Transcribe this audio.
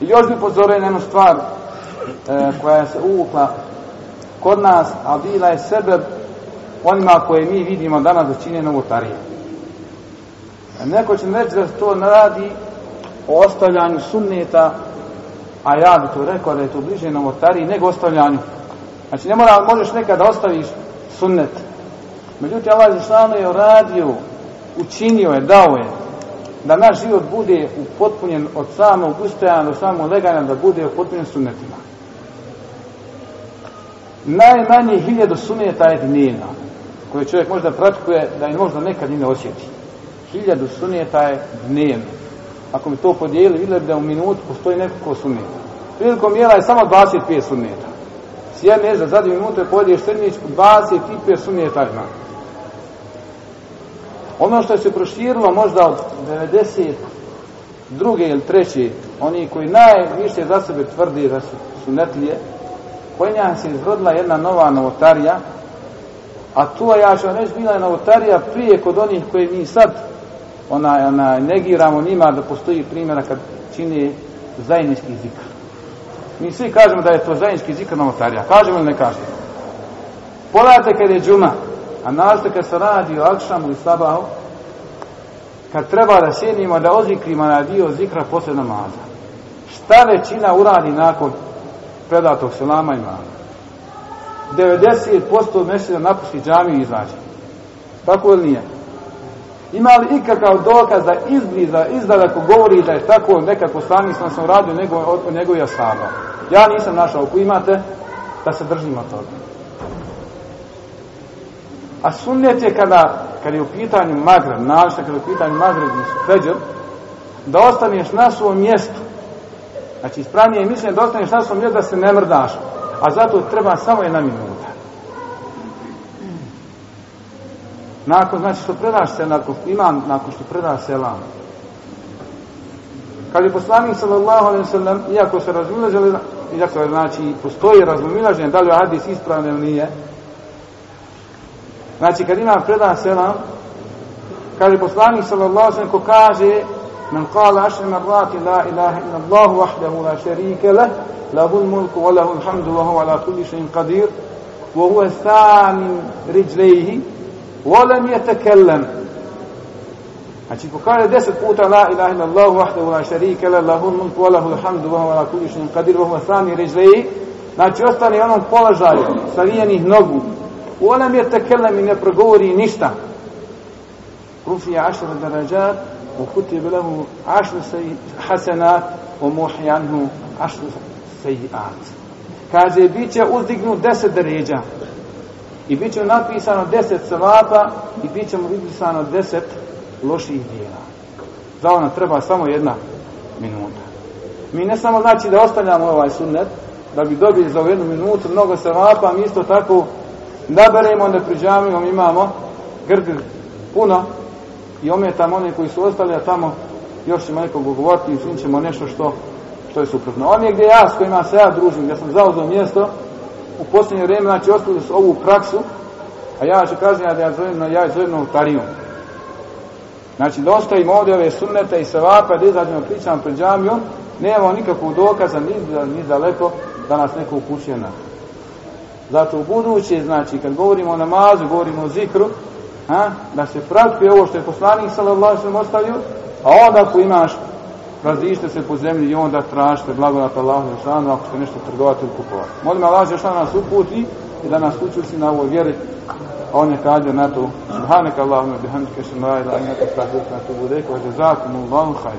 I još bih pozorio jednu stvar e, koja se uvukla kod nas, a bila je sebe onima koje mi vidimo danas da čine novotarije. E, neko će reći da to radi o ostavljanju sunneta, a ja bih to rekao da je to bliže novotariji nego ostavljanju. Znači, ne mora, možeš nekada ostaviš sunnet. Međutim, Allah je radio, učinio je, dao je, da naš život bude upotpunjen od samog ustajana do samog legajana, da bude upotpunjen sunetima. Najmanje hiljadu suneta je dnevno, koje čovjek možda pratikuje da je možda nekad i ne osjeti. Hiljadu suneta je dnevno. Ako mi to podijeli, vidjeli bi da u minutu postoji nekoliko suneta. Prilikom jela je samo 25 suneta. Sjedneš za zadnje minute, pojedeš srednjičku, 25 suneta je dnevno. Ono što je se proširilo možda od 90 druge ili treće, oni koji najviše za sebe tvrdi da su sunetlije, koji nja se izrodila jedna nova novotarija, a tu ja ću reći bila je novotarija prije kod onih koji mi sad ona, ona, negiramo njima da postoji primjera kad čini zajednički jezik. Mi svi kažemo da je to zajednički jezik novotarija. Kažemo ili ne kažemo? Pogledajte kada je džuma, A nas da kad se radi o akšamu i sabahu, kad treba da sjedimo, da ozikrimo na dio zikra posle namaza, šta većina uradi nakon predatog selama i mama? 90% mesi da napusti džamiju i izađe. Tako ili nije? Ima li ikakav dokaz da izbliza, izdada ko govori da je tako nekad poslani sam sam radio nego, od njegovih asaba? Ja nisam našao. Ako imate, da se držimo toga. A sunnet je kada, kad je u pitanju magreb, našta kada je u pitanju magreb i feđer, da ostaneš na svom mjestu. Znači, ispravnije je mišljenje da ostaneš na svom mjestu da se ne mrdaš. A zato treba samo jedna minuta. Nakon, znači, što predaš se, nakon, imam, nakon što predaš se, lam. Kad je poslanik sallallahu alaihi sallam, iako se razmilaženje, iako se, znači, postoji razmilaženje, da li je hadis ispravljen ili nije, Znači, kad imam predan selam, kaže poslanik sallallahu sallam, ko kaže, men kala ašem abrati la ilaha in Allahu vahdahu la šerike leh, lahul mulku wa lahul hamdu wa huwa la kulli šein qadir, wa huwa sanim riđlejhi, wa lam yetekellem. Znači, ko kaže deset puta la ilaha in Allahu vahdahu la šerike leh, lahul mulku wa lahul hamdu wa huwa la kulli šein qadir, wa huwa sanim riđlejhi, znači, ostane onom položaju, stavijenih nogu, ولم يتكلم ان برغوري نيشتا رفي عشر درجات وكتب له عشر حسنات ومحي عنه عشر سيئات كاجي بيتش اوزدغنو 10 درجة i bit će napisano deset savapa i bit će mu napisano deset loših dijela. Za ono treba samo jedna minuta. Mi ne samo znači da ostavljamo ovaj sunnet, da bi dobili za ovu jednu minutu mnogo savapa, mi isto tako naberemo onda pri džamijom imamo grdin puno i ometamo one koji su ostali, a tamo još ćemo nekog ugovoriti i učinit ćemo nešto što, što je suprotno. On je gdje ja s kojima se ja družim, gdje sam zauzao mjesto, u posljednje vrijeme, znači ostali su ovu praksu, a ja ću kažem ja da ja zovem, ja zovem notarijom. Znači, da ostavimo ovdje ove sunnete i savapa, da izađemo pričam pred džamijom, nemamo nikakvog dokaza, ni, ni daleko da nas neko upućuje na to. Zato u buduće, znači, kad govorimo o namazu, govorimo o zikru, a, da se pratkuje ovo što je poslanik sallallahu sallam ostavio, a onda ako imaš razište se po zemlji i onda tražite blagodat Allahu Žešanu ako ste nešto trgovati ili kupovati. Molim Allah Žešanu nas uputi i da nas učusi na ovoj vjeri. A on je kadio na to. Subhanaka Allahu me bihanu kešem raje da imate prahut na to budeku. Ođe zakum u Allahu hajde.